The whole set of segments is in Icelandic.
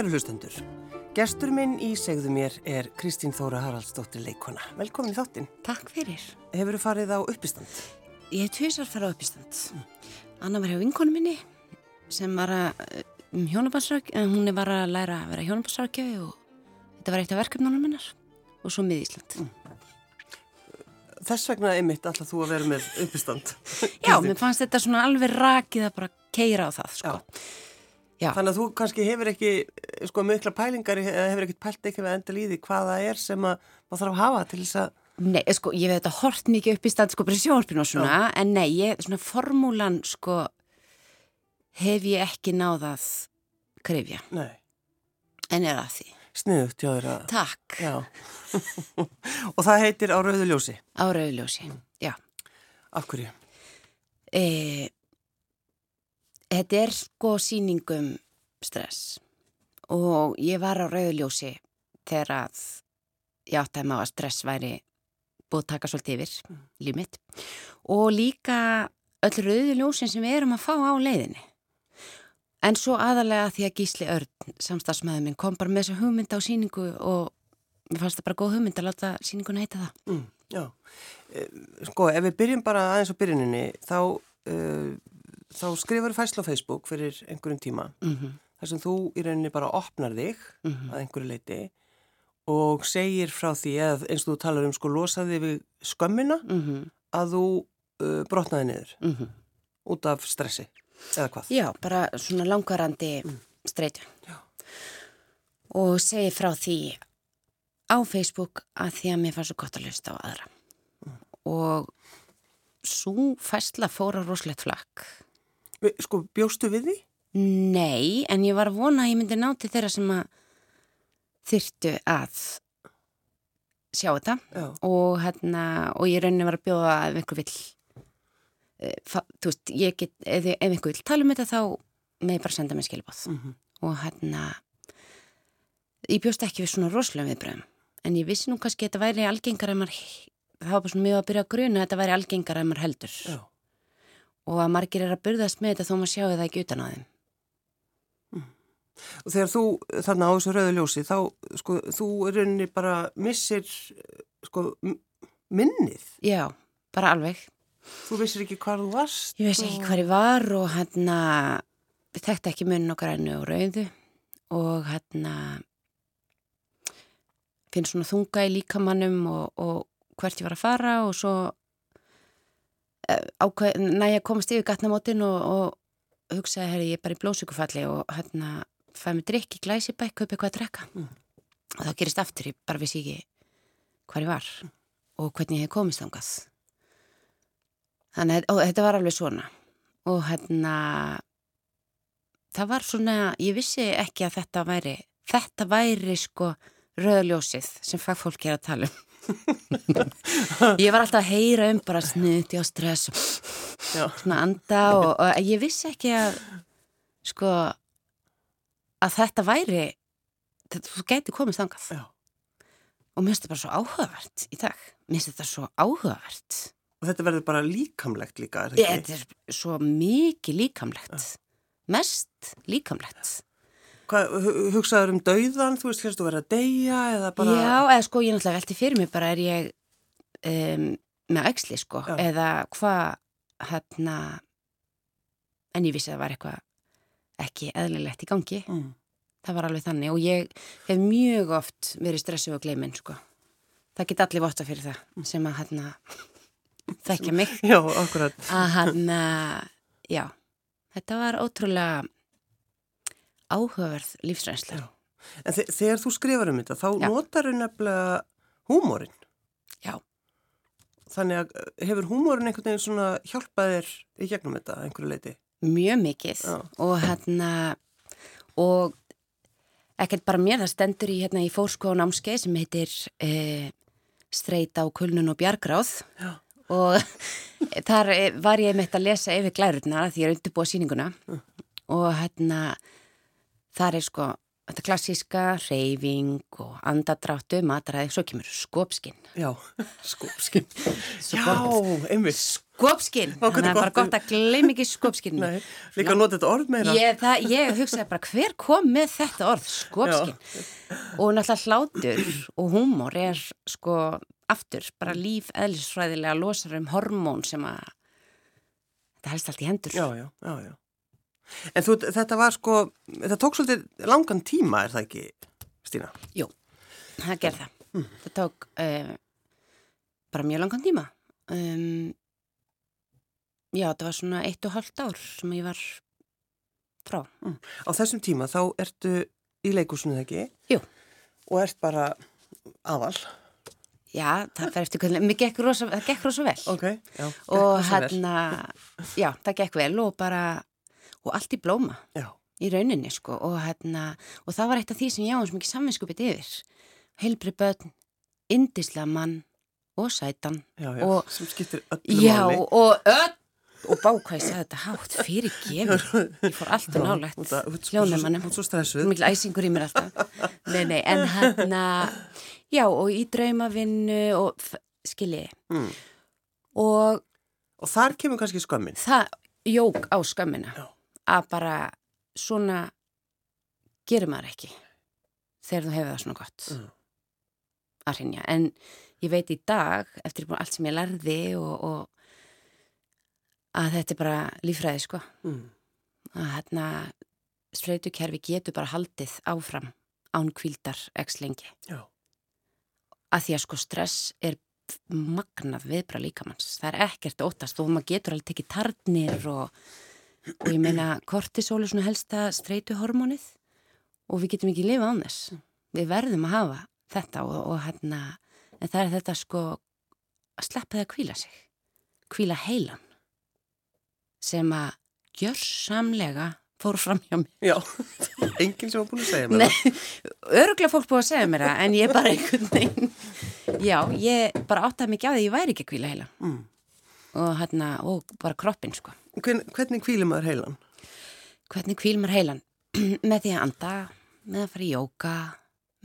Kæru hlustendur, gestur minn í segðu mér er Kristín Þóra Haraldsdóttir leikona. Velkomin í þáttinn. Takk fyrir. Hefur þú farið á uppistand? Ég hef tvísar farið á uppistand. Mm. Anna var hjá vinkonu minni sem var að, um hjónabansrauk, hún var að læra að vera hjónabansraukjafi og þetta var eitt af verkefnunum minnar og svo mið Ísland. Mm. Þess vegna einmitt alltaf þú að vera með uppistand. Já, mér fannst þetta svona alveg rakið að bara keira á það, sko. Já. Já. Þannig að þú kannski hefur ekki sko mikla pælingar eða hefur ekkert pælt ekki við endal í því hvaða er sem að maður þarf að hafa til þess að Nei, sko, ég veit þetta hort mikið upp í stað sko bara sjálfinu og svona, Já. en nei, ég, svona formúlan sko hef ég ekki náðað krifja. Nei. En er að því. Sniðugt, já, er að. Takk. Já. og það heitir Á rauðuljósi. Á rauðuljósi, já. Af hverju? Eða Þetta er sko síningum stress og ég var á rauðljósi þegar að ég átti að maður að stress væri búið að taka svolítið yfir mm. líf mitt og líka öll rauðljósin sem við erum að fá á leiðinni. En svo aðalega því að Gísli Örn, samstagsmaður minn, kom bara með þessu hugmynd á síningu og mér fannst það bara góð hugmynd að láta síninguna heita það. Mm, já, eh, sko ef við byrjum bara aðeins á byrjuninni þá uh, þá skrifar fæsla á Facebook fyrir einhverjum tíma mm -hmm. þar sem þú í rauninni bara opnar þig mm -hmm. að einhverju leiti og segir frá því eða eins og þú talar um sko losaði við skömmina mm -hmm. að þú uh, brotnaði niður mhm. út af stressi eða hvað? Já, bara svona langarandi mm. streytu og segi frá því á Facebook að því að mér fannst svo gott að hlusta á aðra mm. og svo fæsla fóra roslegt flakk Sko, bjóstu við því? Nei, en ég var að vona að ég myndi ná til þeirra sem að þyrtu að sjá þetta. Og, hérna, og ég rauninni var að bjóða ef einhver vill e, þú veist, ég get ef, ef einhver vill tala um þetta þá með ég bara senda mig skilbóð mm -hmm. og hérna ég bjóst ekki við svona rosalega viðbröðum en ég vissi nú kannski að þetta væri algengar að maður, það var bara svona mjög að byrja að gruna að þetta væri algengar að maður heldur. Já og að margir er að byrðast með þetta þó maður sjáu það ekki utan á þeim. Mm. Og þegar þú þarna á þessu rauðu ljósi þá sko þú er rauninni bara missir sko minnið. Já, bara alveg. Þú vissir ekki hvað þú varst? Ég vissi ekki hvað ég var og hérna við þekkti ekki munn okkar ennu og rauðu og hérna finn svona þunga í líkamannum og, og hvert ég var að fara og svo næja komast yfir gatnamótin og, og hugsaði, herri, ég er bara í blóðsökufalli og hérna fæði mig drikki, glæsi bæk, kaupi eitthvað að drekka mm. og þá gerist aftur, ég bara vissi ekki hvað ég var mm. og hvernig ég hef komist ángað þannig að þetta var alveg svona og hérna það var svona, ég vissi ekki að þetta væri þetta væri sko röðljósið sem fagfólk er að tala um ég var alltaf að heyra um bara snuti og stress og svona anda og, og ég vissi ekki að sko að þetta væri þetta gæti komist angað Já. og mér finnst þetta bara svo áhugavert í dag. Mér finnst þetta svo áhugavert. Og þetta verður bara líkamlegt líka er þetta er svo mikið líkamlegt. Já. mest líkamlegt hugsaður um dauðan, þú veist, hérstu að vera að deyja eða bara... Já, eða sko, ég náttúrulega velti fyrir mig bara er ég um, með auksli, sko, Já. eða hvað, hérna, en ég vissi að það var eitthvað ekki eðlilegt í gangi. Mm. Það var alveg þannig og ég hef mjög oft verið stressuð og gleiminn, sko. Það get allir votta fyrir það mm. sem að, hérna, þekkja mig. Já, akkurat. Að, hérna, já, þetta var ótrúlega áhugaverð lífsreynsla. En þegar þú skrifar um þetta, þá Já. notar þau nefnilega húmórin. Já. Þannig að eh, hefur húmórin einhvern veginn svona hjálpaðir í gegnum þetta einhverju leiti? Mjög mikið Já. og hérna og ekkert bara mér, það stendur í, hérna, í fórskóðun ámskeið sem heitir eh, Streit á kulnun og bjargráð Já. og þar eh, var ég meitt að lesa yfir glærurna því ég er undirbúið síninguna uh. og hérna þar er sko þetta klassíska reyfing og andadráttu, matræði, svo kemur skópskinn. Já, skópskinn. Já, einmitt. skopskinn þannig að það er bara gott að gleym ekki skopskinn Nei, líka að nota þetta orð meira ég, það, ég hugsaði bara hver kom með þetta orð skopskinn og náttúrulega hlátur og húmor er sko aftur bara líf eðlisfræðilega losar um hormón sem að þetta helst allt í hendur já, já, já, já. En þú, þetta var sko, þetta tók svolítið langan tíma, er það ekki, Stína? Jú, það gerð það. Mm. Það tók uh, bara mjög langan tíma. Um, já, þetta var svona eitt og halvt ár sem ég var frá. Mm. Á þessum tíma þá ertu í leikusunni, ekki? Jú. Og ert bara aðal? Já, það fer eftir hvernig, mér gekk rosa, það gekk rosa vel. Ok, já. Og hérna, já, það gekk vel og bara og allt í blóma. Já. í rauninni sko og, hérna, og það var eitt af því sem ég á hans mikið samvinskupið yfir. Heilbri börn, indisla mann og sætan. Já, já, og, sem skiptir öllu já, máli. og öll og bákvæði sagði þetta hátt fyrir gefur ég fór alltaf svo stressuð. Mikil æsingur í mér alltaf. Nei, nei, en hérna já, og í draumavinnu og skilji mm. og og þar kemur kannski skömmin. það jók á skömmina að bara svona gerir maður ekki þegar þú hefur það svona gott mm. að hrinja. En ég veit í dag, eftir allt sem ég lærði og, og að þetta er bara lífræði sko. Mm. Að hérna streytukerfi getur bara haldið áfram án kvildar ekki lengi. Já. Að því að sko stress er magnað viðbra líkamanns. Það er ekkert óttast og maður getur alveg tekið tarnir og og ég meina kortisol er svona helsta streytuhormónið og við getum ekki lifa án þess. Við verðum að hafa þetta og, og hérna en það er þetta sko að sleppa það að kvíla sig kvíla heilan sem að gjörsamlega fór fram hjá mig Já, enginn sem var búin að segja mér Nei, öruglega fólk búin að segja mér það en ég bara einhvern veginn Já, ég bara áttaði mikið á því að ég væri ekki að kvíla heilan. Mm. Og hérna, og bara kroppin sko Hvern, hvernig kvílir maður heilan? Hvernig kvílir maður heilan? með því að anda, með að fara í jóka,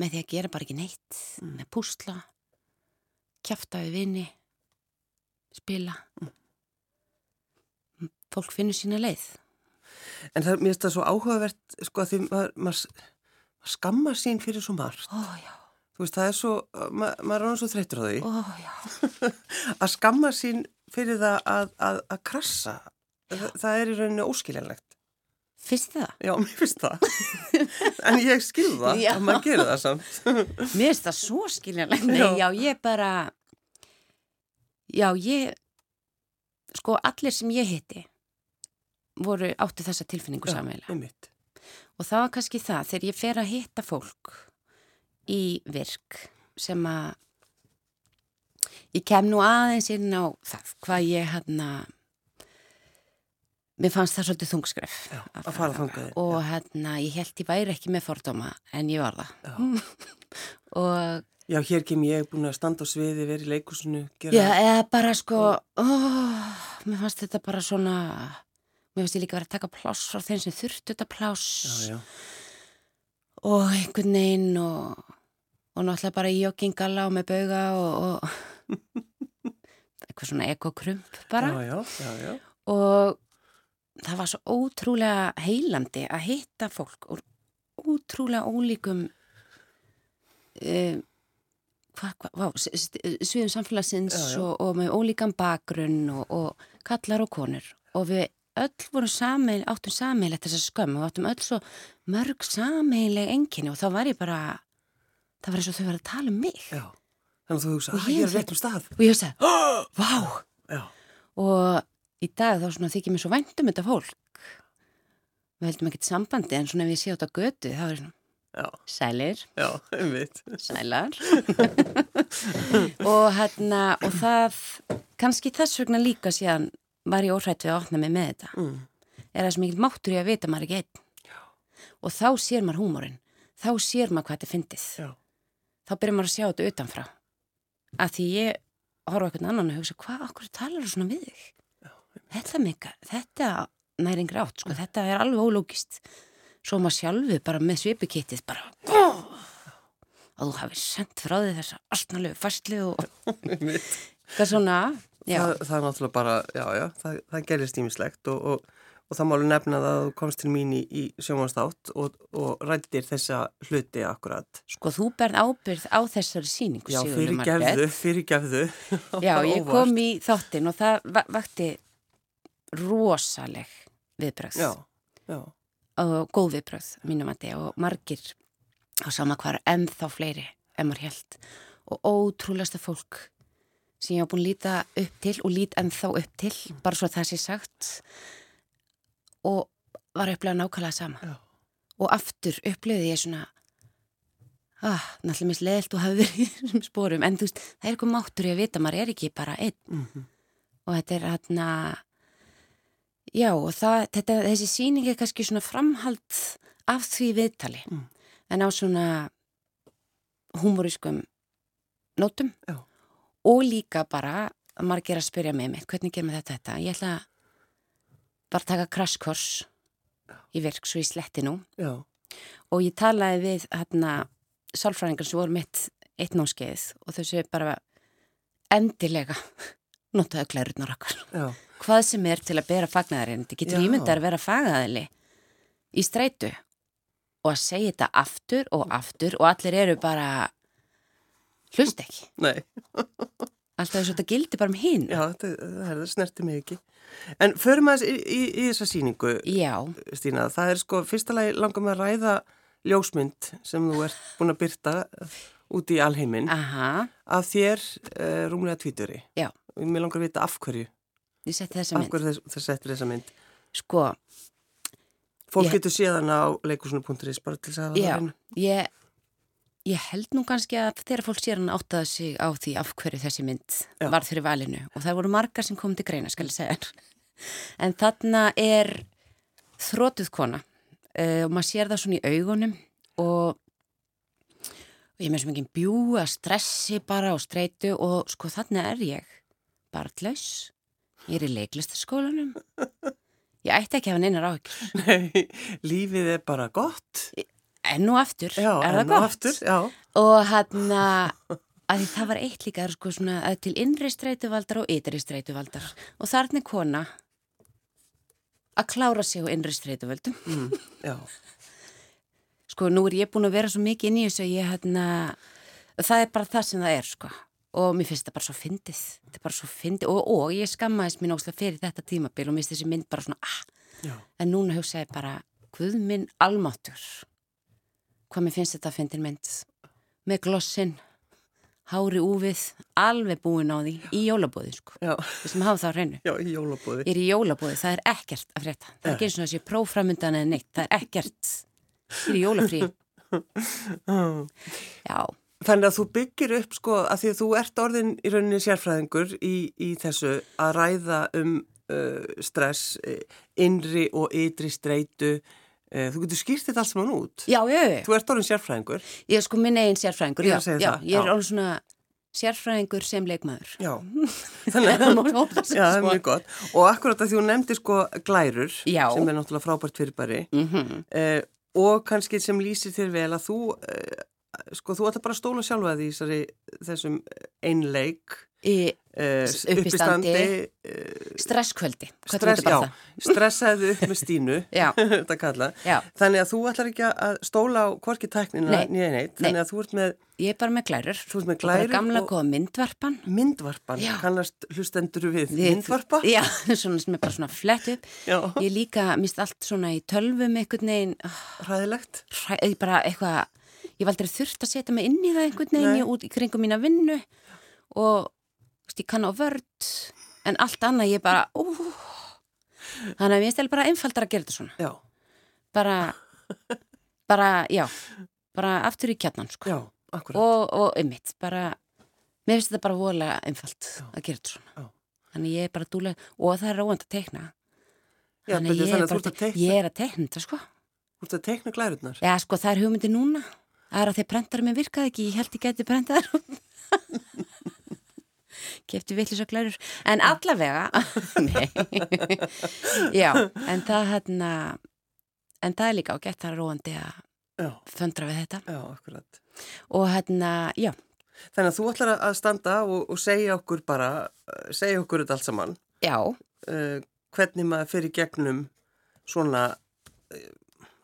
með því að gera bara ekki neitt, mm. með púsla, kæfta við vini, spila. Mm. Fólk finnur sína leið. En það, mér finnst það svo áhugavert, sko, að því maður, maður, maður skammar sín fyrir svo margt. Ó, já. Þú veist, það er svo, ma maður er alveg svo þreytur á því. Ó, já. að skamma sín fyrir það að, að, að krassa það, það er í rauninu óskiljanlegt. Fyrst það? Já, mér finnst það. en ég skil það Já. að maður gerir það samt. Mér finnst það svo skiljanlegt. Nei, Já. já, ég bara, já, ég, sko, allir sem ég hitti voru áttu þessa tilfinningu samveila. Og það var kannski það, þegar ég fer að hitta fólk í virk sem að ég kem nú aðeins inn á það, hvað ég hérna mér fannst það svolítið þungskref Já, að fara þangað, og hérna ég held ég væri ekki með fordóma en ég var það. Og Já, hér kem ég búin að standa á sviði, verið í leikusinu, gera... Já, eða bara sko, ó, mér fannst þetta bara svona, mér fannst ég líka verið að taka pláss frá þeim sem þurftu þetta pláss. Já, já. og einhvern veginn og, og náttúrulega bara í joggingala og með bauga og, og eitthvað svona ekokrump bara Já, já, já, og það var svo ótrúlega heilandi að hitta fólk úr ótrúlega ólíkum uh, sviðum samfélagsins. Og, og með ólíkan bakgrunn og, og kallar og konur og við öll vorum sameil, áttum sameilegt þessa skömm og áttum öll svo mörg sameileg enginni og þá var ég bara það var eins og þau var að tala um mig Já. Þannig að þú hugsa, að ég ég er rétt um stað. og ég hugsaði, vá. Já, og í dag þá svona þykir mér svo vænt um þetta fólk. Við heldum ekkert sambandi en svona ef ég sé át á götu þá er ég svona já, sælir, já, einmitt. sælar. Og hérna og það, kannski þess vegna líka síðan var ég óhrætt við að opna mig með þetta. Mm. er það sem mikil máttur ég að vita maður ekki einn? Og þá sér maður húmórin. Þá sér maður hvað þetta er fyndið. Já, þá byrjar maður að sjá þetta utanfrá að því ég horfa eitthvað annan og hugsa hvað, okkur talar þú svona við þig? Þetta meika, þetta næring rátt, sko, þetta er alveg ólógist. Svo maður sjálfu bara með svipukittið bara að þú hafi sendt frá þig þessa astnalegu fæslu og einmitt. hvað svona það, það er náttúrulega bara, já, já, það, það gerist ímislegt og, og, og það málu nefna að þú komst til mín í, í sjómanstátt og, og rættir þessa hluti akkurat. Sko, þú berð ábyrð á þessari síningu, Já, Sigurður fyrir gefðu, Margrét. fyrir gefðu. Já, ég kom í þáttin og það va- vakti rosaleg viðbröð Já, já, og góð viðbröð mínum að þið og margir á sama hvar ennþá fleiri en maður held og ótrúlegasta fólk sem ég á búin að líta upp til og lít ennþá upp til bara svo það sé sagt og var að upplega nákvæmlega sama. Já, og aftur upplöði ég svona ah, náttúrulega mis leðilt og hafi verið í þessum spórum en þú veist, það er eitthvað máttur í að vita maður er ekki bara einn. Mhm, og þetta er hérna já og það, þetta, þessi sýning er kannski svona framhald af því viðtali. Mm. en á svona humorískum nótum. Já. og líka bara margir að spyrja mig mitt, hvernig gerum við þetta þetta? Ég ætla að bara taka crash course í virk svo ég sletti nú. Já, og ég talaði við hérna sálfræðingar sem voru mitt eitt námskeið og þau séu bara endilega notaðu glærurnar okkar. Já, hvað sem er til að bera fagnaðarinn þetta getur ímyndar að vera fagaðili í streitu. Og að segja þetta aftur og aftur og allir eru bara hlust ekki. Nei, alltaf þess að þetta gildi bara um hinn já, það snerti mig ekki. En förum aðeins í, í, í þessa síningu, já, Stína, það er sko, fyrsta lagi langar með að ræða ljósmynd sem þú ert búin að byrta út í alheiminn. Aha, af þér uh, rúmlega tvíturi. já. Og mér langar að vita af hverju, ég setti þessa af mynd hverju þess, þess settir þessa mynd. sko, Fólk Ég- getur séðan á leikusinu.is bara til þess að hafa já, það reynu. ég ég held nú kannski að þegar fólk sér hann áttaði sig á því af hverju þessi mynd Já. var fyrir valinu og það voru margar sem kom til greina, skal ég segja en þarna er þrótuð kona uh, og maður sér það svona í augunum og, og ég með sem ekki bjúa stressi bara og streitu og sko þarna er ég barnlaus ég er í leiklistaskólanum ég ætti ekki að hafa neinar áhyggjur Nei, lífið er bara gott. Enn og aftur, Já, er það gott? aftur, já. og hann að því það var eitt líka sko svona að til innri streituvaldar og ytri streituvaldar. Og þarna er kona að klára sig á innri streituvaldum Mm, já, sko nú er ég búin að vera svo mikið inn í þessu að ég hérna það er bara það sem það er sko. Og mér finnst þetta bara svo fyndið. Þetta er bara svo fyndið. Og, og ég skammaðist mín óslega fyrir þetta tímabil og mér finnst þessi mynd bara svona ah, já, en núna hugsa ég bara Guð minn almáttur hvað mér finnst þetta að fyndin mynd. Með glossin hári úfið, alveg búin á því í jólabóði sko, við sem hafa það á hreinu. Já, í jólabóði. ég er í jólabóði, það er ekkert að frétta. Það er ekki eins og þessi próframundan eða neitt það er ekkert, ég er í jólafrí já, Þannig að þú byggir upp sko að því að þú ert orðin í rauninni sérfræðingur í, í þessu að ræða um uh, stress, uh, innri og ytri streitu. Uh, þú getur skýrt þetta allt saman út. já, já, já. Þú ert orðin sérfræðingur. ég er sko minn eigin sérfræðingur Ég já, er að segja já, það, ég er já. alveg svona sérfræðingur sem leikmaður Já, þannig að Það Já, er svo. mjög gott. Og akkurat að því hún nefndi sko glærur, Já. sem er náttúrulega frábært fyrirbæri, mm uh, og kannski sem lýsir þér vel að þú, uh, sko, þú ætla bara að stóla sjálfa því þessari, þessum einleik, í uh, Uppistandi. uh, stresskvöldi Hvað stress, já, stressaðu upp með Stínu. Þannig að þú ætlar ekki að stóla á Nei. nýja neitt, þannig að þú ert með Ég er bara með glærur. Þú ert með Og bara glærur gamla góða myndvarpan. myndvarpan, Já. kannast hlustendur við, Við- myndvarpa. Já, svona sem er bara svona flett upp. Já. Ég líka mist allt svona í tölvum einhvern veginn, ah, Ræðilegt. ég bara eitthvað, ég aldrei þurft að setja mig inn í það Nei. ég út í kringum mína vinnu og veist, ég kann á vörd, en allt annað ég bara, ú, þannig að mér stel bara einfaldar að gera þetta svona. Já, Bara, bara, já, bara aftur í kjarnan, sko. já, og, og ummitt, bara mér finnst þetta bara voðalega einfalt að gera þetta svona. Já. þannig ég er bara dúlega og það er ráðand að teikna. Já, þannig ég er bara teikna, ég er að teikna þetta sko. Þú ert að teikna glærurnar. já sko það er hugmyndi núna. Það er að þeir prentarum minn virkaði ekki ég held ég geti prentaðar kefti villis og glærur en allavega já, en það hérna en það er líka ágætt það er róandi að föndra við þetta já, akkurat. og hérna, já, Þannig að þú ætlar að standa og, og segja okkur bara, eh, segja okkur þetta allt saman. Já. Uh, hvernig maður fyrir gegnum svona uh,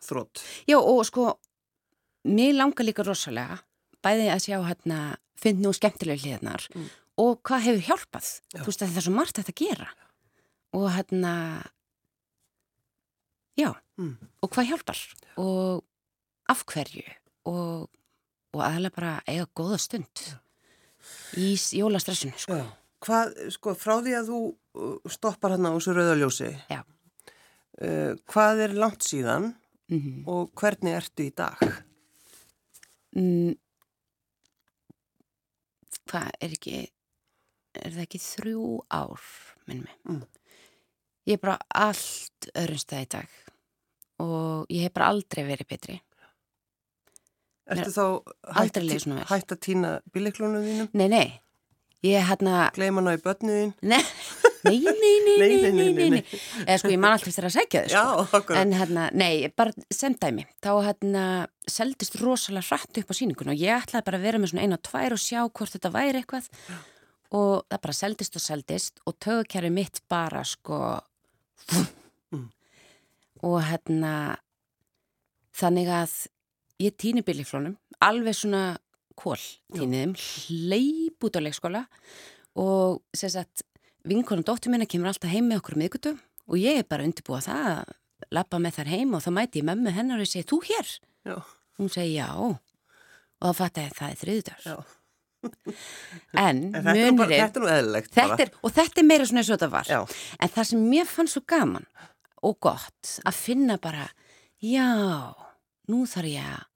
þrótt. Já og sko, mér langar líka rosalega bæði að sjá hérna, finn nú skemmtilega hliðnar mm. Og hvað hefur hjálpað. Já. Þú veist að það er svo margt að þetta gera. Og hérna, já, mm. og hvað hjálpar og af hverju og og aðlega bara eiga góða stund Já. í jólastressinu sko. Hvað, sko, frá því að þú uh, stoppar hérna á þessu rauðaljósi uh, hvað er langt síðan mm -hmm. og hvernig ertu í dag? Mm, hvað er ekki er það ekki þrjú ár minn mig mm. ég er bara allt öðrunstað í dag og ég hef bara aldrei verið betri Ertu þá hætt, hætt að týna bíleiklunum þínum? Nei, nei. Ég hérna... Gleima ná í börnuðin? Nei, nei, nei, nei, nei, nei. Eða sko, ég man alltaf þess að segja þau, sko. Já, okkur. En hérna, nei, bara sem dæmi. Þá hérna seldist rosalega hratt upp á síningun og ég ætlaði bara að vera með svona eina og tvær og sjá hvort þetta væri eitthvað. Og það bara seldist og seldist og tögukjæri mitt bara, sko... Mm. Og hérna... Þannig að ég týni bílíflónum, alveg svona kól týniðum, hleyp út á leikskóla og sér sagt, vinkonum dóttur minna kemur alltaf heim með okkur miðgutu og ég er bara undirbúið það að lappa með þar heim og þá mæti ég mömmu hennar og segi, þú hér? Já. Hún segi, já og þá fatt ég að það er þriðdags en, en þetta bara, þetta er nú eðlilegt þetta er, og þetta er meira svona eins og þetta var já. en það sem mér fann svo gaman og gott að finna bara já, nú þarf ég að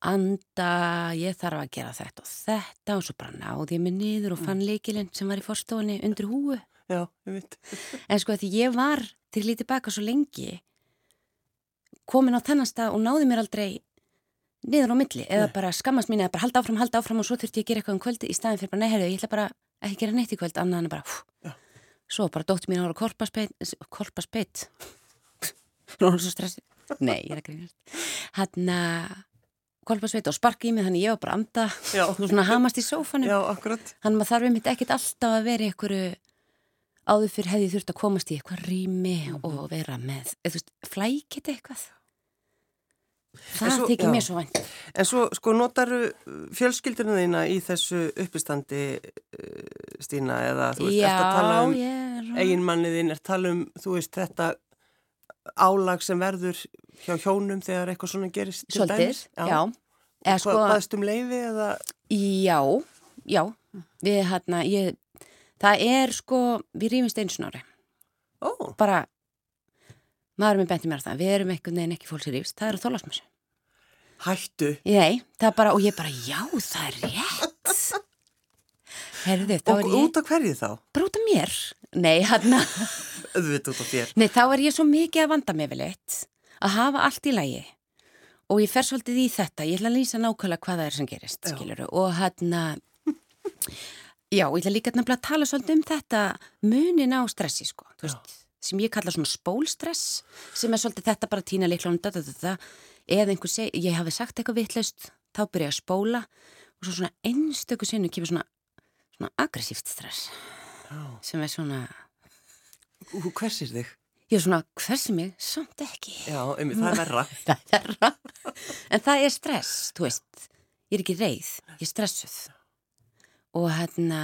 anda, ég þarf að gera þetta og þetta og svo bara náði ég mig niður og fann leikilinn sem var í forstofunni undir húu. Já. En sko því ég var til lítið baka svo lengi komin á þennan stað og náði mér aldrei niður á milli eða Nei. bara skammast mín eða bara halda áfram, halda áfram og svo þurfti ég að gera eitthvað um kvöldi í staðin fyrir bara neherðu, ég ætla bara ekki gera neitt í kvöld. Annað en bara, hú, svo bara dótt mín ára korpaspeit, korpaspeit, nú er það svo stressið, nei, ég er að grínast, hann að kolpasveit og sparki í mig þannig ég var bara að anda og svona hamast í sófanum. Þannig maður þarf einmitt ekkit alltaf að vera í einhverju áður fyrir hefði þurft að komast í eitthvað rými mm -hmm. og vera með eða þú veist, flækit eitthvað Það þykir mér svo vænt En svo sko notaru fjölskyldurinn þína í þessu uppistandi uh, Stína eða þú veist, Já, eftir að tala um yeah. eiginmanniðin er tala um, þú veist, þetta álag sem verður hjá hjónum þegar eitthvað svona gerist til Svolítið, dæmis? Já. já. Sko, Baðst um leiði eða? Já, já. Við hérna, ég, það er sko, við rýfumst einu snári. Ó. Bara, maður með benti mér það, við erum eitthvað neginn ekki fólk sem rýfst, það eru þólasmessu. Hættu? Nei, það er bara, og ég bara, já, það er rétt. Herðu, og ég, út á hverju þá? Bara út á mér. Nei, hann að... Öðvita út á þér. Nei, þá er ég svo mikið að vanda mig vel eitt að hafa allt í lægi og ég fer svolítið í þetta, ég ætla að lýsa nákvæmlega hvað það er sem gerist, já. skiluru, og hann að, já, ég ætla líka að tala svolítið um þetta munin á stressi, sko, þú veist, sem ég kalla svona spólstress, sem er svolítið þetta bara tína leiklunum, eða einhver segi, ég hafi sagt eitthvað vittlaust, þá byrja ég að spóla og svo svona einstöku sinu kemur svona, svona aggressíft stress, já. sem er svona... Hvers er þig? Ég er svona, hversi mig? Samt ekki. Já, um, það er verra. það er verra. En það er stress, þú veist. Ég er ekki reið, ég er stressuð. Og hérna,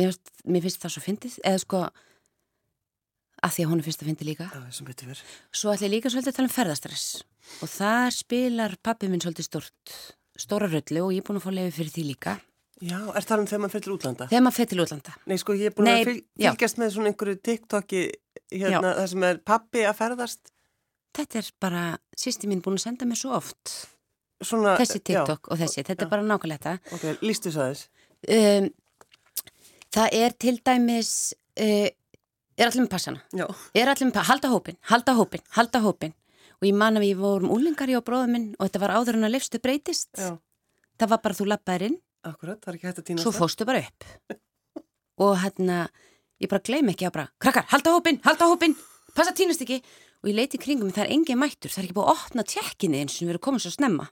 mér, mér finnst það svo fyndið, eða sko, að því að hún er fyrst að fyndi líka. Já. Svo ætlum ég líka svolítið að tala um ferðastress. Og það spilar pappi minn svolítið stort, stóra röllu og ég er búin að fá lefi fyrir því líka. Já, er það um þegar maður fyrir til útlanda? Þegar maður fyrir til útlanda. Nei, sko, ég er búin Nei, að fylg, fylgjast með svona einhverju TikToki hérna, það sem er pappi að ferðast. Þetta er bara, sýsti mín búin að senda mér svo oft. Svona, þessi TikTok já, og þessi, þetta já. er bara nákvæmlega. Ok, lístu þess? Um, það er til dæmis, uh, er allir með passana. Já. Er allir með passana, halda hópin, halda hópin, halda hópin. Og ég man að við vorum úlingari á bróðuminn og þetta var áður en að lifstu breytist. Já. Það var bara þú lappaðir inn Akkurat, það er ekki hægt að týna. Svo fóstu bara upp. og hérna, ég bara gleym ekki að bara, krakkar, halda hópin, halda hópin, passa týnast ekki. Og ég leiti kringum, það er engin mættur, það er ekki búið að opna tjekkinni eins og við erum komið svo snemma.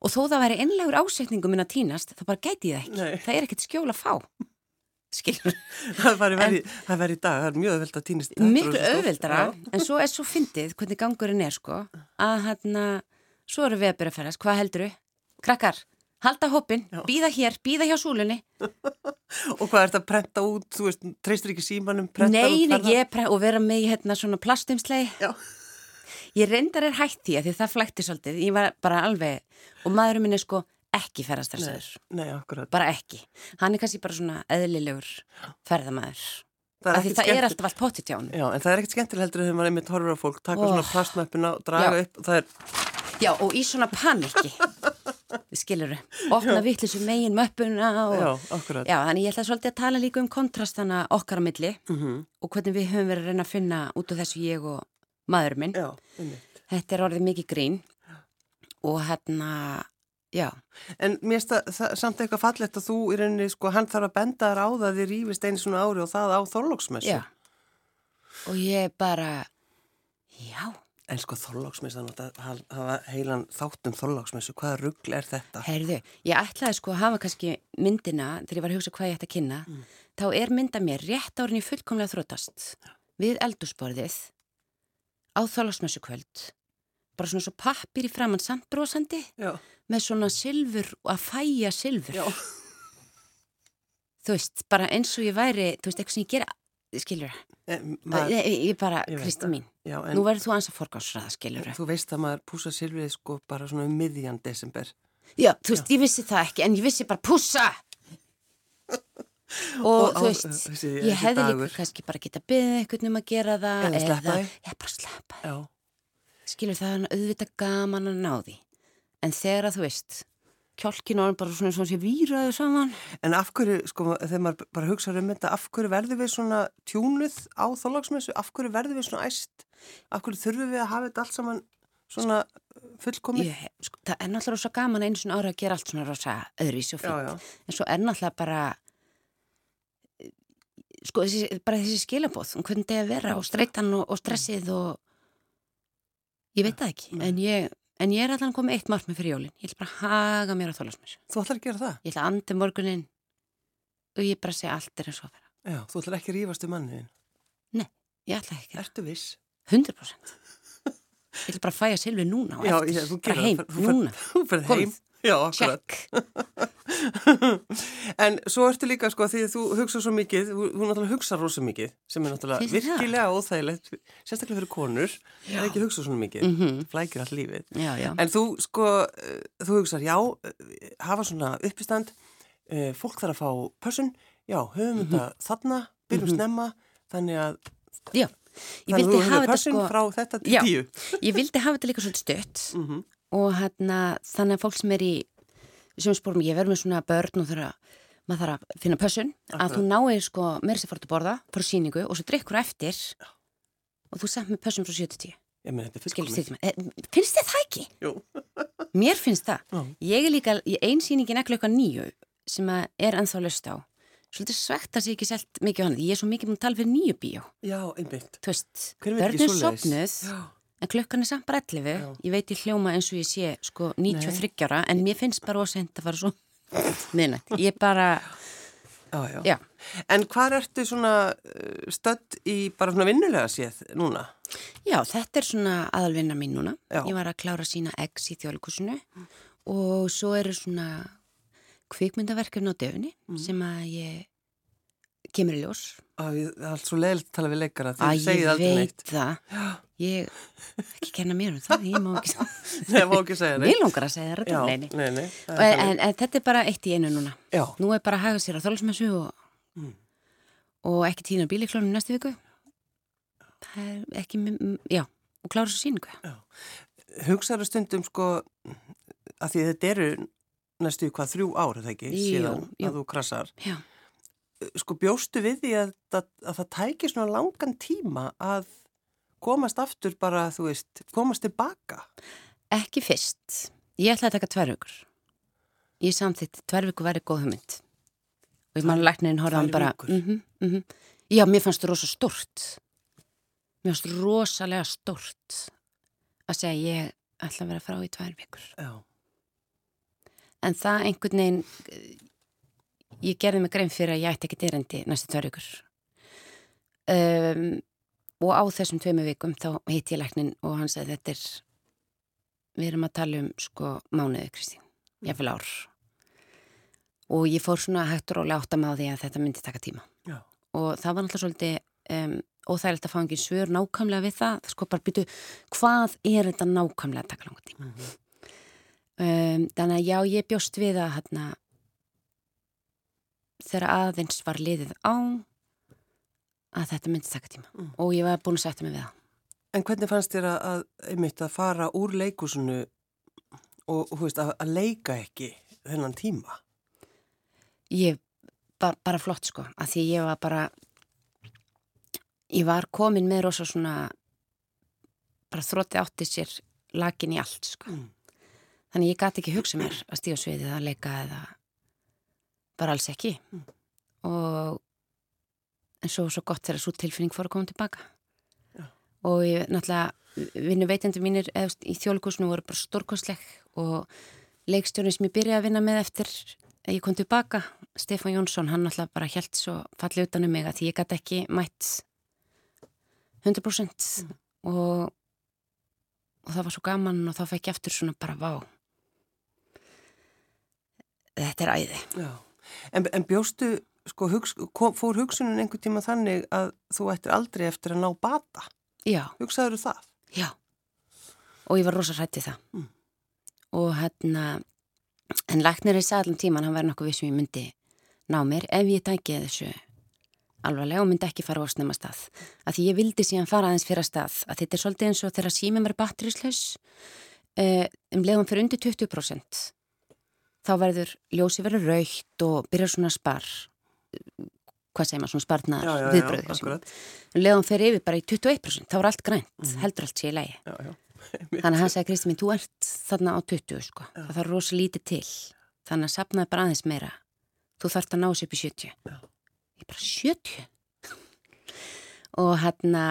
og þó það væri einlegur ásetningum minn að týnast, þá bara gæti ég það ekki Nei. það er ekkert skjól að fá Það væri í dag, það er mjög öðvöld að týnist. miklu auðveldara en svo er svo fyndið hvernig gangurinn er sko, að hérna svo eru við að byrja að ferðast, hvað helduru? Krakkar, halda hoppin, býða hér býða hjá súlunni, Og hvað er þetta að prenta út, þú veist, treystur ekki símanum, nei, ég pre og vera með hérna svona plastumslei Já. ég reyndar er hætt því að því það flækti svolítið, ég var bara alveg og maðurinn minn er sko ekki ferðastressaður Nei, akkurat. bara ekki, hann er kannski bara svona eðlilegur ferðamaður Það ekkert það er alltaf allt potið hjá hann Já, en það er ekkert skemmtileg heldur þegar maður einmitt horfur á fólk, taka Oh. svona plastmöppina og draga Já. upp og það er, Já, og í svona paniki skilur opna vittlisu megin möppuna og, já, akkurat. já, þannig ég ætla svolítið að tala líka um kontrastana okkar á milli Mhm. og hvernig við höfum verið að reyna að finna út af þessu ég og maður minn Já, einmitt. þetta er orðið mikið grín og hérna já, En mér það, það samt eitthvað fallegt að þú í rauninni, sko, hann þarf að benda þér á það að þið rífist einu svona ári og það á þorlóksmessu. já. Og ég bara já, En sko þorlóksmessu, þannig að ha- hafa heilan þáttum þorlóksmessu, hvaða rugl er þetta? heyrðu ég ætlaði sko að hafa kannski myndina þegar ég var að hugsa hvað ég ætti að kynna. Þá er mynda mér rétt árin í fullkomlega þrótast við eldúsborðið á þólasmessu kvöld bara svona svo pappir í framann samt brosandi. Já, með svona silfur að fæja silfur. Já, þú veist, bara eins og ég væri þú veist, eitthvað sem ég gera, skilur en, það, ég, bara, Kristi það. mín. Já, nú verður þú ans að forgáðsraða, skilur þú veist að maður púsa silfrið sko bara svona um miðjan desember. já, þú veist, ég vissi það ekki, en ég vissi bara pússa! Og, Og á- þú veist þessi- ég hefði líka kannski bara geta byggðið eitthvað um að gera það Eða því. já, bara sleppa Já, skilur það er auðvitað gaman að ná því. En þegar að þú veist kjálkin orðin bara svona svona sé výraðu saman. En af hverju, sko, þegar maður bara hugsa um þetta, af hverju verður við svona tjúnuð á þorlóksmessu, af hverju verður við svona æst, af hverju þurfum við að hafa þetta allt saman svona fullkomið? ég, sko, það er náttúrulega rosa gaman einu svona ára að gera allt svona rosa öðruvísi og já. en svo er náttúrulega bara eh, sko þessi, bara þessi skilabóð um hvernig það er að vera og streytan og, og stressið og ég veit það ekki en ég, en ég er allan komið eitt margt með fyrir jólin ég ætla bara að haga mér á þólasmessu Þú ætlar að gera það? ég ætla að andi morgunin og ég bara segja allt er eins og að vera Já, þú ætlar ekki að rífast um manniðin. ég ætla ekki að Ertu viss? 100% Ég vil bara fæja Silvi núna og Já, eftir, ég, þú bara gerir heim, það. Þú fer- núna, Þú ferð heim. Já, akkurat. en svo ertu líka sko því að þú hugsa svo mikið, þú, þú náttúrulega hugsa rosa mikið sem er náttúrulega virkilega óþægilegt, sérstaklega fyrir konur það er ekki að hugsa svona mikið, Mhm. flækir allt lífið. Já, já, En þú sko, þú hugsar, já, hafa svona uppistand, eh, fólk þarf að fá pössun, já, höfum þetta þarna, byrjum snemma, þannig að já Ég þannig að vildi þú hefur pössun sko frá þetta til Já. tíu. Ég vildi hafa þetta líka svolítið stött Mm og hérna, þannig að fólk sem er í sem spórum, ég verður með svona börn og þurfa maður þarf að finna pössun að þú náir sko meira sér fórt að borða fór síningu og svo drikkur eftir og þú samt með pössun frá 7-10 Ég meni, þetta er Skilur fullkomið. styrkjum, eh, finnst þið það ekki? Jú. Mér finnst það. Já. Ég er líka, ég ein sýningin er klukka nýju sem er ennþá löst á. Svolítið svegt að sé ekki selt mikið á hann. Ég er svo mikið múin að tala fyrir nýju bíó. Já, einmitt. Þú veist, Hver veit ekki börn svoleiðis? sopnuð, Já. En klukkan er samt bara 11. Já. Ég veit ég hljóma eins og ég sé sko 93 ára, en mér finnst bara ósend að fara svo miðnætt. Ég bara, Já, já. já. En hvað ertu svona uh, stödd í bara svona vinnulega séð núna? Já, þetta er svona aðalvinna mín núna. Ég var að klára sína eggs í þjóðleikusinu og svo eru svona kvikmyndaverkefni á döfni Mm. sem að ég kemur í ljós. Það er allt svo leiðilegt að tala við leikara ég segið aldrei neitt. það. Ég ekki kenna mér um það, ég má ekki Nei, má ekki segja neitt. Mér langar að segja þetta, nei, nei. En, en, en þetta er bara eitt í einu núna. Já, Nú er bara að haga sér á þólasmessu og, Mm. og ekki tína bíliklónum næstu viku. Það er ekki, já, og klára svo síningu. hugsaðu stundum sko að því þetta eru næstu hvað þrjú ár, er það ekki, Jú, síðan jú. að þú krassar. Já. Sko bjóstu við því að, að, að það tæki svona langan tíma að komast aftur bara, þú veist, komast tilbaka? Ekki fyrst. Ég ætlaði að taka tvær vikur. Ég samþitt, tvær vikur væri góð hugmynd. Og ég mann læknirinn tvær bara, vikur? mm -hmm, já, mér fannst það rosa stort. Mér fannst rosalega stort að segja ég ætla að vera frá í tvær vikur. Já. en það einhvern veginn ég gerði mig grein fyrir að ég ætti ekki dyrindi næstu tvær ykkur um, og á þessum tveimu vikum þá hitt ég læknin og hann sagði þetta er við erum að tala um sko mánuði Kristín, ég fylg ár. Og ég fór svona hægt og að maður því að þetta myndi taka tíma. Já. og það var náttúrulega svolítið um, óþægilegt að fá engin svör nákvæmlega við það, það sko bara byrju hvað er þetta nákvæmlega að taka langa tíma? Mhm. um, þannig að já, ég bjóst við að hérna þegar aðeins var liðið á að þetta myndi taka tíma Mm. og ég var búin að setja mig við það En hvernig fannst þér að, að, einmitt, að fara úr leikusinu og, veist, að, að leika ekki þennan tíma? ég var bara flott sko að því ég var bara ég var komin með rosa svona bara þrótti átti sér lakin í allt sko Mm. þannig ég gati ekki hugsa mér að stíða sviðið að leika eða bara alls ekki Mm. og en svo svo gott þegar svo tilfinning fór að koma tilbaka Já. og ég náttúrulega vinnu veitandi mínir eða, í þjólukursinu voru bara stórkostleg og leikstjórnir sem ég byrjaði að vinna með eftir ég kom tilbaka Stefán Jónsson, hann náttúrulega bara held svo fallið utan um mig að því ég gæti ekki mætt 100% og, og það var svo gaman og þá fekk ég eftir svona bara vá þetta er æði Já. En, en bjóstu, sko, hugs, kom, fór hugsunin einhver tíma þannig að þú ættir aldrei eftir að ná bata? já, Hugsaður það? já og ég var rosa hrættið það Mm. og hérna en læknir í sæðlum tíman, hann var nokkuð við sem ég myndi ná mér ef ég tæki þessu alvarlega og myndi ekki fara á snemma stað að því ég vildi síðan fara aðeins fyrir að stað að þetta er svolítið eins og þegar símum er batterislaus uh, um leiðum fyrir undir 20% þá verður ljósi verður raukt og byrjar svona spar hvað segir maður, svona spartnar Já, já, já, viðbröð akkurat. um leiðum fyrir yfir bara í 21% þá er allt grænt, heldur allt sé í lægi Já, já. þannig að hann sagði Kristi mín, þú ert þarna á 20 sko, það þarf rosa lítið til. Þannig að sapnaði bara aðeins meira. Þú þarft að ná þessu upp í 70 Já. ég bara 70 og hérna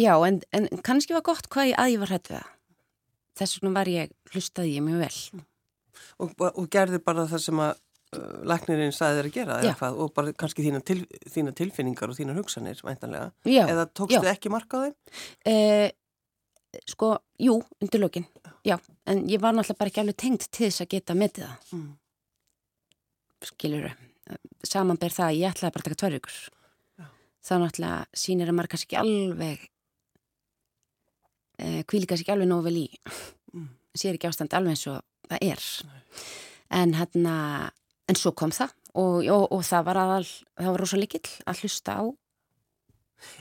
já, en, en kannski var gott hvað ég, að ég var hrætt við það. Þess vegna var ég, hlustaði ég mjög vel Og, og gerði bara það sem að uh, læknirinn sagði þér að gera eða hvað, og bara kannski þína, til, þína tilfinningar og þína hugsanir, væntanlega. já, Eða tókstu já. ekki marka á þeim? Eh, sko, jú, undir lokin já, en ég var náttúrulega bara ekki alveg tengd til þess að geta metið það Mm. skilur samanber það að ég ætlaði bara að taka tvær Já. þá náttúrulega sýnir að maður kannski ekki alveg eh, kvíli kannski ekki alveg nógu vel í Mm. sér ekki ástand alveg eins og það er. En hérna en svo kom það og, og, og það var aðal það var rosa líkill að hlusta á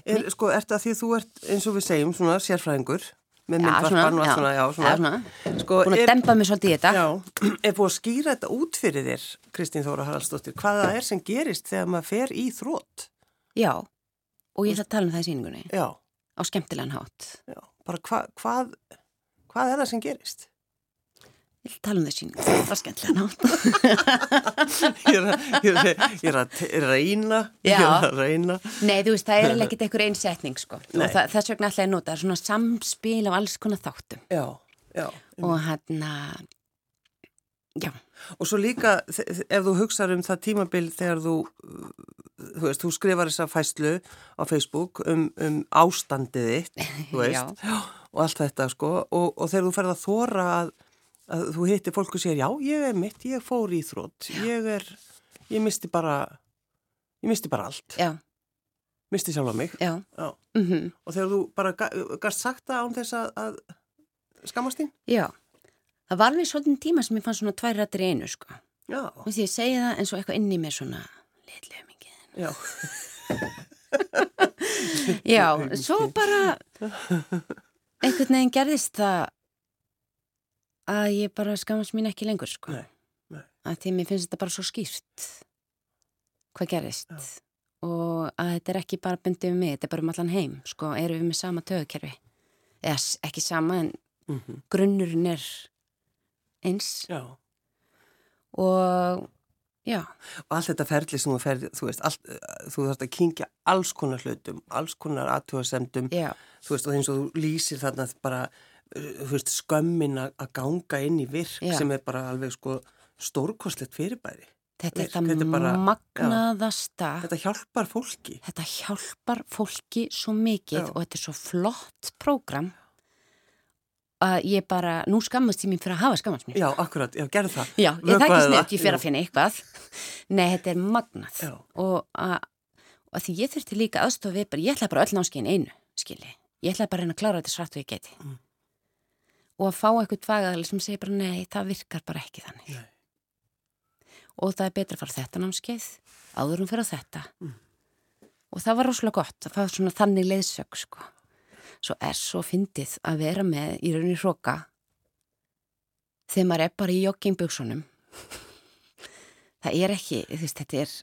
Er, sko, ert það því þú ert, eins og við segjum, svona sérfræðingur með Já, myndvarpan og svona, allt svona, já, svona. eða svona, Sko, búin að er, dempa mig svolítið í þetta. Já, er búið að skýra þetta út fyrir þér, Kristín Þóra Haraldsdóttir, hvað það er sem gerist þegar maður fer í þrótt? já, og ég ætla að tala um það í síningunni Já, á skemmtilegan hátt. Já, bara hva, hvað, hvað er það sem gerist? Ég að tala um það síningunni, það var skemmtilegan hátt Ég er að, er að, er að, er að reyna, ég er að reyna. Nei, þú veist, það er ekkert einhver einsetning sko. Það, þess vegna ætla ég að nota svona samspil af alls konar þáttum Já, já. og hérna já, Og svo líka, ef þú hugsar um það tímabil þegar þú, þú veist, þú skrifar þessa fæslu á Facebook um, um ástandið þitt, þú veist, Já. og allt þetta, sko, og, og þegar þú ferð að þóra að, að þú hittir fólk og sér, já, ég er mitt, ég fór í þrótt, ég er, ég misti bara, ég misti bara allt, já, misti sjálfa mig, já. Já, mm og þegar þú bara gast sagt það án þess að, að skammast þín, já. Það var alveg svolítið tíma sem ég fann svona tvær rættir í einu sko. já, og því ég segi það eins og eitthvað inn í mér svona litlega mikið já, já, svo bara einhvern veginn gerðist það að ég bara skamast mín ekki lengur sko. Nei, nei. að því mér finnst þetta bara svo skýrt hvað gerðist Já. og að þetta er ekki bara bundið um mig, þetta er bara um allan heim sko, erum við með sama tögukerfi eða ekki sama en mhm, grunnurinn er eins já. og já, og allt þetta ferli sem þú ferð, þú veist, allt, þú þarfst að kynkja alls konar hlutum, alls konar aðtjóðasemdum, þú veist, og eins og þú lýsir þarna bara veist, skömmin að ganga inn í virk Já. sem er bara alveg sko stórkostlegt fyrirbæri. Þetta er þetta bara- magnaðasta. Þetta hjálpar fólki. Þetta hjálpar fólki svo mikið Já. og þetta er svo flott prógram að ég bara, nú skammast ég mín fyrir að hafa skammast mér. Já, akkurat, já, gerð það. Já, ég það ekki það. ég fyrir Já. að finna eitthvað. Nei, þetta er magnað. Já. Og að, og að því ég þurfti líka bara, ég ætlaði bara öll námskeiðin einu, skilji. Ég ætlaði bara að reyna að klára þetta svart og ég geti. Mm. Og að fá eitthvað tvagaðal sem segir bara, nei, það virkar bara ekki þannig. Nei. Og það er betra að fara þetta námskeið, áður um fyrir þetta. Mm. Og það var rosalega gott að fá svona þannig leiðsög, sko. Svo er svo fyndið að vera með í rauninni hróka þegar maður er bara í joggingbuksunum. Það er ekki, veist, þetta er,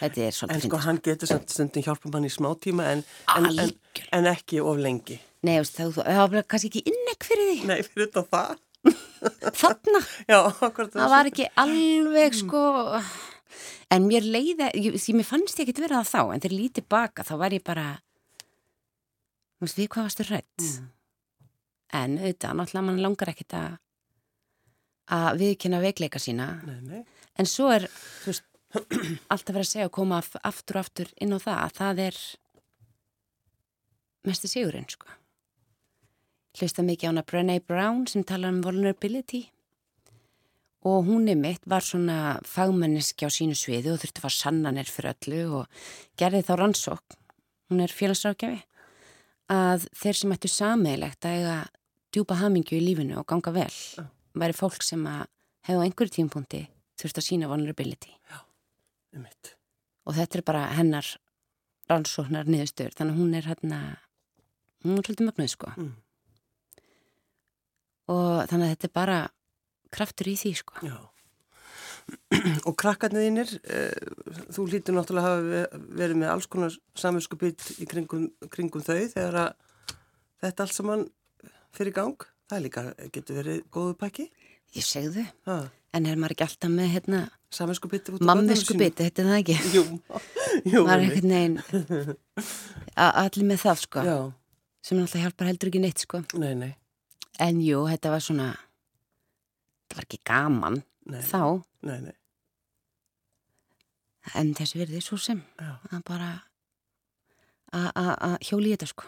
þetta er En svolítið sko, hann getur samt stundum hjálpa mann í smá tíma en, en, en, en ekki of lengi. Nei, það, það var kannski ekki innegg fyrir því. Nei, fyrir þetta það. Þarna, Já, akkurat það var ekki alveg, sko, en mér leiði, því mér fannst ég ekki vera það þá, en þegar lítið baka, þá var ég bara, þú veist, við hvað varstu rætt? Mm. En auðvitað, náttúrulega mann langar ekkit að, að viðkynna veikleika sína, Nei, nei. en svo er, þú veist, alltaf verið að segja og koma af- aftur og aftur inn á það að það er mesti sigurinn, sko. Hlusta mikið á hana Brené Brown sem talar um vulnerability. Og hún er mitt var svona fagmenniski á sínu sviði og þurfti að fara sannanir fyrir öllu og gerði þá rannsók, hún er félagsrákjafi, að þeir sem ættu sameilegt að eiga djúpa hamingju í lífinu og ganga vel væri fólk sem að hefði á einhverju tímpunkti þurfti að sína vulnerability. Um mitt. og þetta er bara hennar rannsóknar niðurstöður þannig að hún er hérna hún er svolítið mögnuð sko. Mm. Og þannig að þetta er bara kraftur í því sko Já. Og krakkarnir þínir, uh, þú lítur náttúrulega að hafa ve- verið með alls konar samvinskupið í kringum, kringum þau þegar að þetta allt saman fyrir gang. Það er líka, getur verið góðu pakki. ég segðu, Ha, en er maður ekki alltaf með hérna samvinskupið út af mammisku börnunum biti, þetta er það ekki. Jú, jú. maður er ekkert neginn a- allir með það sko Já, sem náttúrulega hjálpar heldur ekki neitt sko nei, nei, en jú, þetta var svona þetta var ekki gaman nei. þá, Nei, nei, en þessi verði svo sem já, að bara að- hjóli þetta sko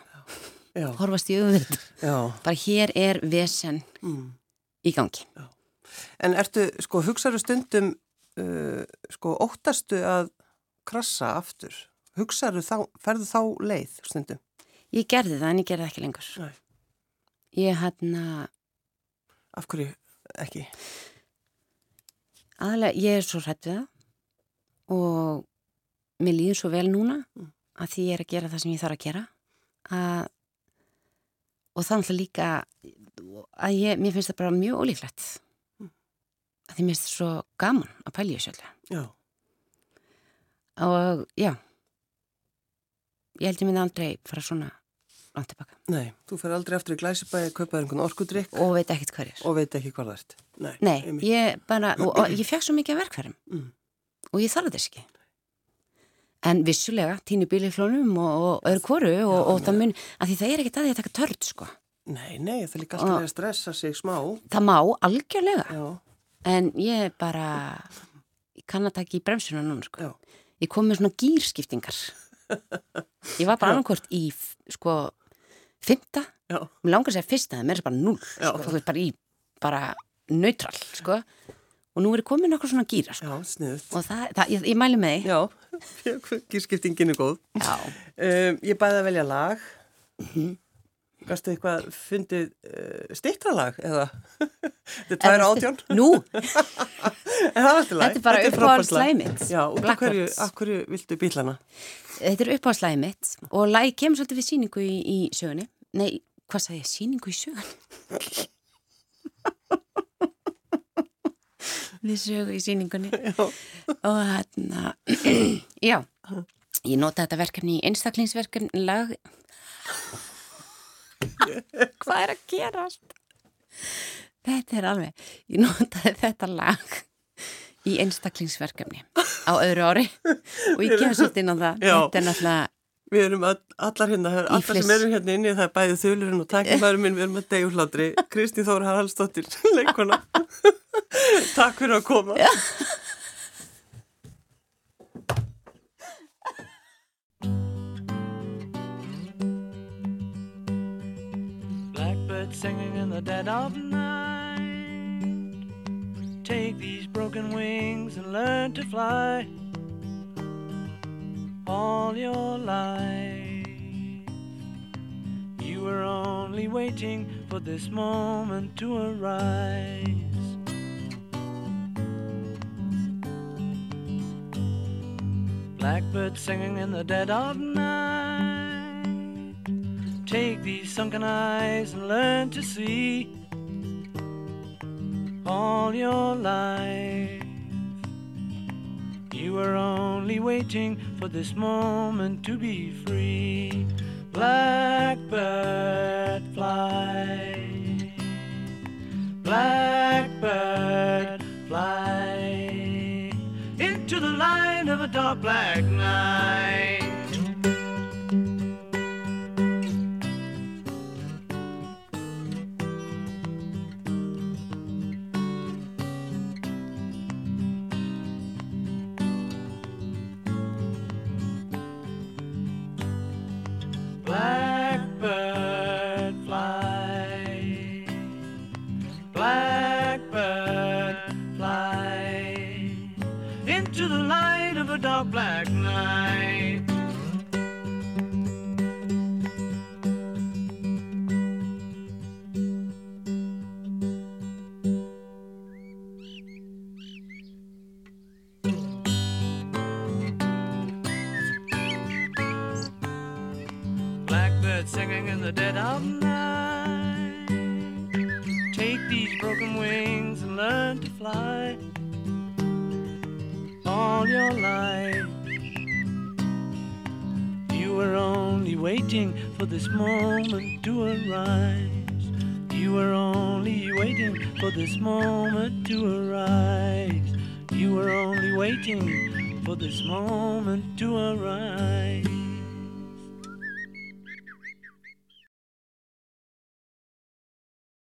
já, horfast í auðvitað já. bara hér er vesen Mm. í gangi En ertu, sko, hugsaðu stundum, uh, sko, óttastu að krassa aftur? Hugsaðu þá, ferðu þá leið stundum? ég gerði það en ég gerði ekki lengur Nei. Ég hérna Af hverju ekki? aðalega, ég er svo hrætt við það og mér líður svo vel núna Mm. að því ég er að gera það sem ég þarf að gera að, og alltaf líka að ég, mér finnst það bara mjög ólíklegt Mm. að því mér finnst það svo gaman að pælja þessu öllu Já, og já ég held ég myndi aldrei fara svona langt tilbaka nei, þú fer aldrei aftur í glæsibæði, kaupaði einhvern orkudrykk og veit ekkert hvað er og veit ekki hvað það ert. Nei, Nei, ég bara, og, og ég fekk svo mikið af verkfærum Mm. og ég þarf þess ekki. En vissulega, tíni bíl í klónum og, og öðru kóru og, og það mun, að því það er ekkert að því að taka törd, sko. Nei, nei, það er líka alltaf að stressa sig smá. Það má algjörlega, Já, en ég bara, ég kann að taka í bremsuna núna, sko. já, Ég kom með svona gýrskiptingar. Ég var bara Já. annarkort í, sko, fymta, mér langar að segja fyrsta, það er meira bara null, sko, þú veist, bara í, bara neutral, sko. Og nú er komin okkur svona gýra, sko. já. Og það, það ég, ég mæli með því. Já, gírskiptingin er góð. Já. Um, ég bæði að velja lag. Mhm. Gastu eitthvað fundið uh, stittra lag eða? Þetta er tværa átjón. Nú, En það er alltaf lag. Þetta er bara frábært uppáhalds lag. lagið mitt, Já, og hverju, hverju viltu bílana? þetta er uppáhaldslæði mitt og lægi kemur svolítið við síningu í, í sögunni. Nei, hvað sagði ég? Síningu í sögunni? við sögu í síningunni. Já. Og hérna, já, ég nota þetta verkefni í einstaklingsverkefni lag. hvað er að gerast? Þetta er alveg, ég notaði þetta lag í einstaklingsverkefni á öðru ári og ég kemur svolítið inn á það. Já. Þetta er náttúrulega Við erum all, allar hérna, allar sem erum hérna inni, það er bæðið þulurinn og takkimæður minn, við erum að degjulátri. Kristi Þóra Haraldsdóttir, leikona. Takk fyrir að koma. Singing in the dead of night Take these broken wings and learn to fly all your life. You were only waiting for this moment to arise. Blackbird singing in the dead of night. Take these sunken eyes and learn to see all your life. You were only waiting for this moment to be free. Blackbird fly. Blackbird fly into the light of a dark black night.